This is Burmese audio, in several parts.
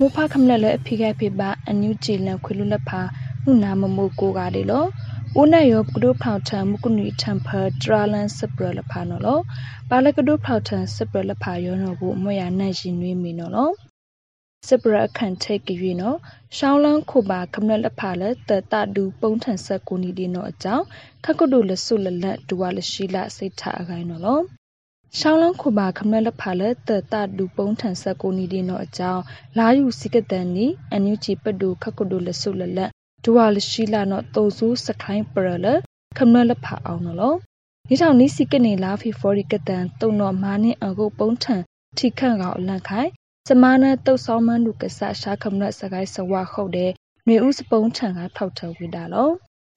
မူဖခမလက်လက်အဖိခိုက်ဖိပါအန်ယူဂျီလန်ခွေလူလက်ဖာမှုနာမမိုကိုကလေလောဦးနဲ့ရောကဒုဖောက်ထံမကုနီထံဖာဒရာလန်စပရလဖာနော်လောပါလကဒုဖောက်ထံစပရလဖာရောနော်ဘူးအမွေရနိုင်ရှင်နွေးမီနော်လောစပရအခန့်ထိတ်ကြွေနော်ရှောင်းလန်းခုပါကမ္လလက်ဖာလက်တတဒူပုံထန်ဆက်ကိုနီဒီနော်အကြောင်းခကုဒုလဆုလလက်ဒူဝါလရှိလစိတ်ထအခိုင်နော်လော ရှောင်းလန်းခုပါခမလက်ဖာလက်တတဒူပုံထန်ဆက်ကိုနီဒီနော်အကြောင်းလာယူစိကတန်နီအန်ယူချီပဒူခကုဒုလဆုလလက်ဒူဝါလရှိလနော်တုံစုစခိုင်းပရလခမလက်ဖာအောင်နော်လောဒီကြောင့်နီစီကနေလာဖီဖော်ရီကတန်တုံတော့မာနင်းအကုတ်ပုံထန်ထိခန့်ကောင်အလန့်ခိုင်စမနာတုတ်ဆောင်မနုကဆာရှာခမနစကိုင်းစဝါခုတ်တဲ့မြေဥစပုံးထံကဖောက်ထဝိတာလော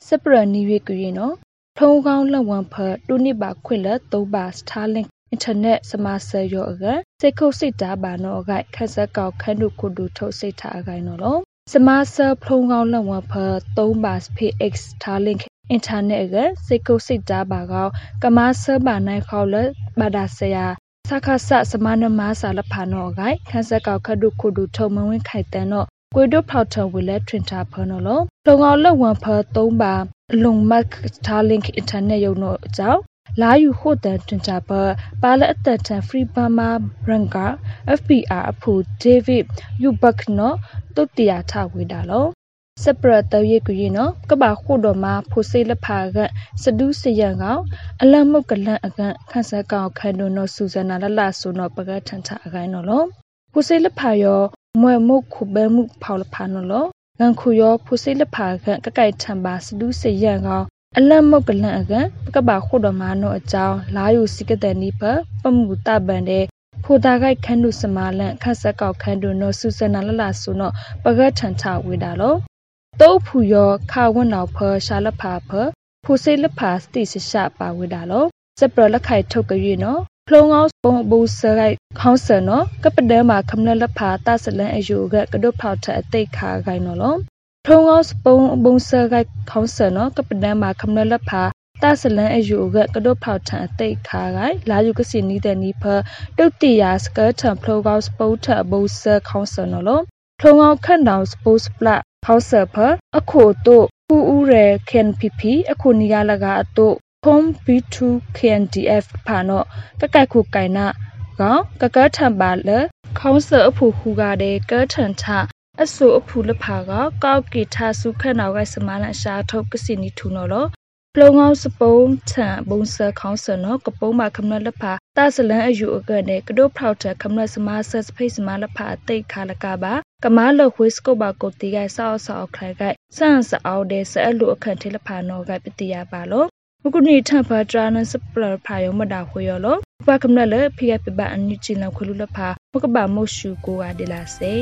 စပရနီရွေကွေနော်ထုံးကောင်းလက်ဝံဖတ်တူနိပါခွင့်လက်သုံးပါစတာလင့် အင်တာနက်စမဆယ်ရောအကစိတ်ခုတ်စိတ်တာပါနော်အကခက်ဆက်ကောက်ခန်းတို့ခုဒူထုတ်စိတ်ထားအကိုင်နော်လောစမဆယ်ဖုံးကောင်းလက်ဝံဖတ်သုံးပါစဖေ X တာလင့်အင်တာနက်ကစိတ်ကုတ်စိတ်တာပါကောကမဆာဘာနိုင်ခေါလက်ဘာဒါဆရာစခဆစမနမဆာလဖာနောဂိုင်ခန်းဆက်ကောက်ခဒုခုဒုထုံမဝင်းခိုက်တန်တော့ကွေဒုဖောက်ထဝီလက်ထွင်တာဖနော်လောလုံအောင်လက်ဝံဖသုံးပါလုံမတ်စတာလင့်အင်တာနက်ရုံတော့အကြောင်း လာယူဟိုတန်ထွင်တာပပါလက်အသက်တန် free burma branca fpr အဖူ david yubak နော်တုတ်တရာထဝေတာလောစပရတရကူရင်နော်ကဘာခုတော်မှာဖိုစိလဖာကစဒူးစရန်ကောင်အလမုတ်ကလန့်အကန်ခန့်ဆက်ကောင်ခန်ဒိုနော်စူဇနာလလဆိုနော်ပကထန်ချအကိုင်းနော်လောဖိုစိလဖာရောမွဲမုတ်ခုဘဲမှုဖောက်လဖာနော်လောငန်ခုရောဖိုစိလဖာကကကိုက်ထံပါစဒူးစရန်ကောင် အလမုတ်ကလန့်အကန်ကဘာခုတော်မှာနော်အကြောင်းလာယူစီကတဲ့နိဖပမှုတပန်တဲ့ဖိုတာကိုက်ခန်းဒုစမာလန့်ခတ်ဆက်ကောက်ခန်းဒုနော်စူဇနာလလဆိုနော်ပကထန်ချဝေတာလောတုတ်ဖူယောခါဝွနောက်ဖရှာလဖာဖဖူစိလဖာစတိစရှပါဝဒါလောစပရလခိုင်ထုတ်ကြွေနော်ဖလုံငောပုံဘူဆရိုက်ခေါဆန်နော်ကပဒဲမှာခမနလဖာတဆလန်အယူကကဒုဖောက်ထအတိတ်ခါခိုင်နော်လော ဖလုံငောပုံဘူဆရိုက်ခေါဆန်နော်ကပဒဲမှာခမနလဖာတဆလန်အယူကကဒုဖောက်ထအတိတ်ခါခိုင်လာယူကစီနီတဲ့နီဖတုတ်တီယာစကတ်ထဖလုံငောပုတ်ထဘူဆခေါဆန်နော်လောဖလုံငောခန့်တောင်စပို့စပလခေါဆာဖအခုတို့ပူဦးရခင်ပီပီအခုနီယာလကအတို့ဖုံး B2 KNDF ဖာနောကကက်ခုကိုင်နာကောင်ကကထံပါလခေါဆာအဖူခုကတဲ့ကထန်ထ အဆူအဖူလဖာကကောက်ကီထာစုခက်နောက်ကစမလန်ရှာထုတ်ကစီနီထူနော်လောပလုံငောစပုံးထံဘုံဆခေါင်းဆနောကပုံးမခမနလဖာတဆလန်အယူအကနေကဒိုဖောက်ထခမနစမဆတ်ဖိစမလဖာတိတ်ခါလကပါကမာလဝစ်ကိုဘာကိုတီကဆောက်ဆောက်ခိုင်ကဆန်စအောတဲ့ဆဲလူအခန့်ထေလဖာနောကပတိယပါလို့မကုနီထံဖာတရာနစပလဖာယောမဒါခွေယောလို့ဘာကမနလဖိကပပအန်နီချီလခွလူလဖာမကဘာမိုရှူကိုဝါဒီလာစေ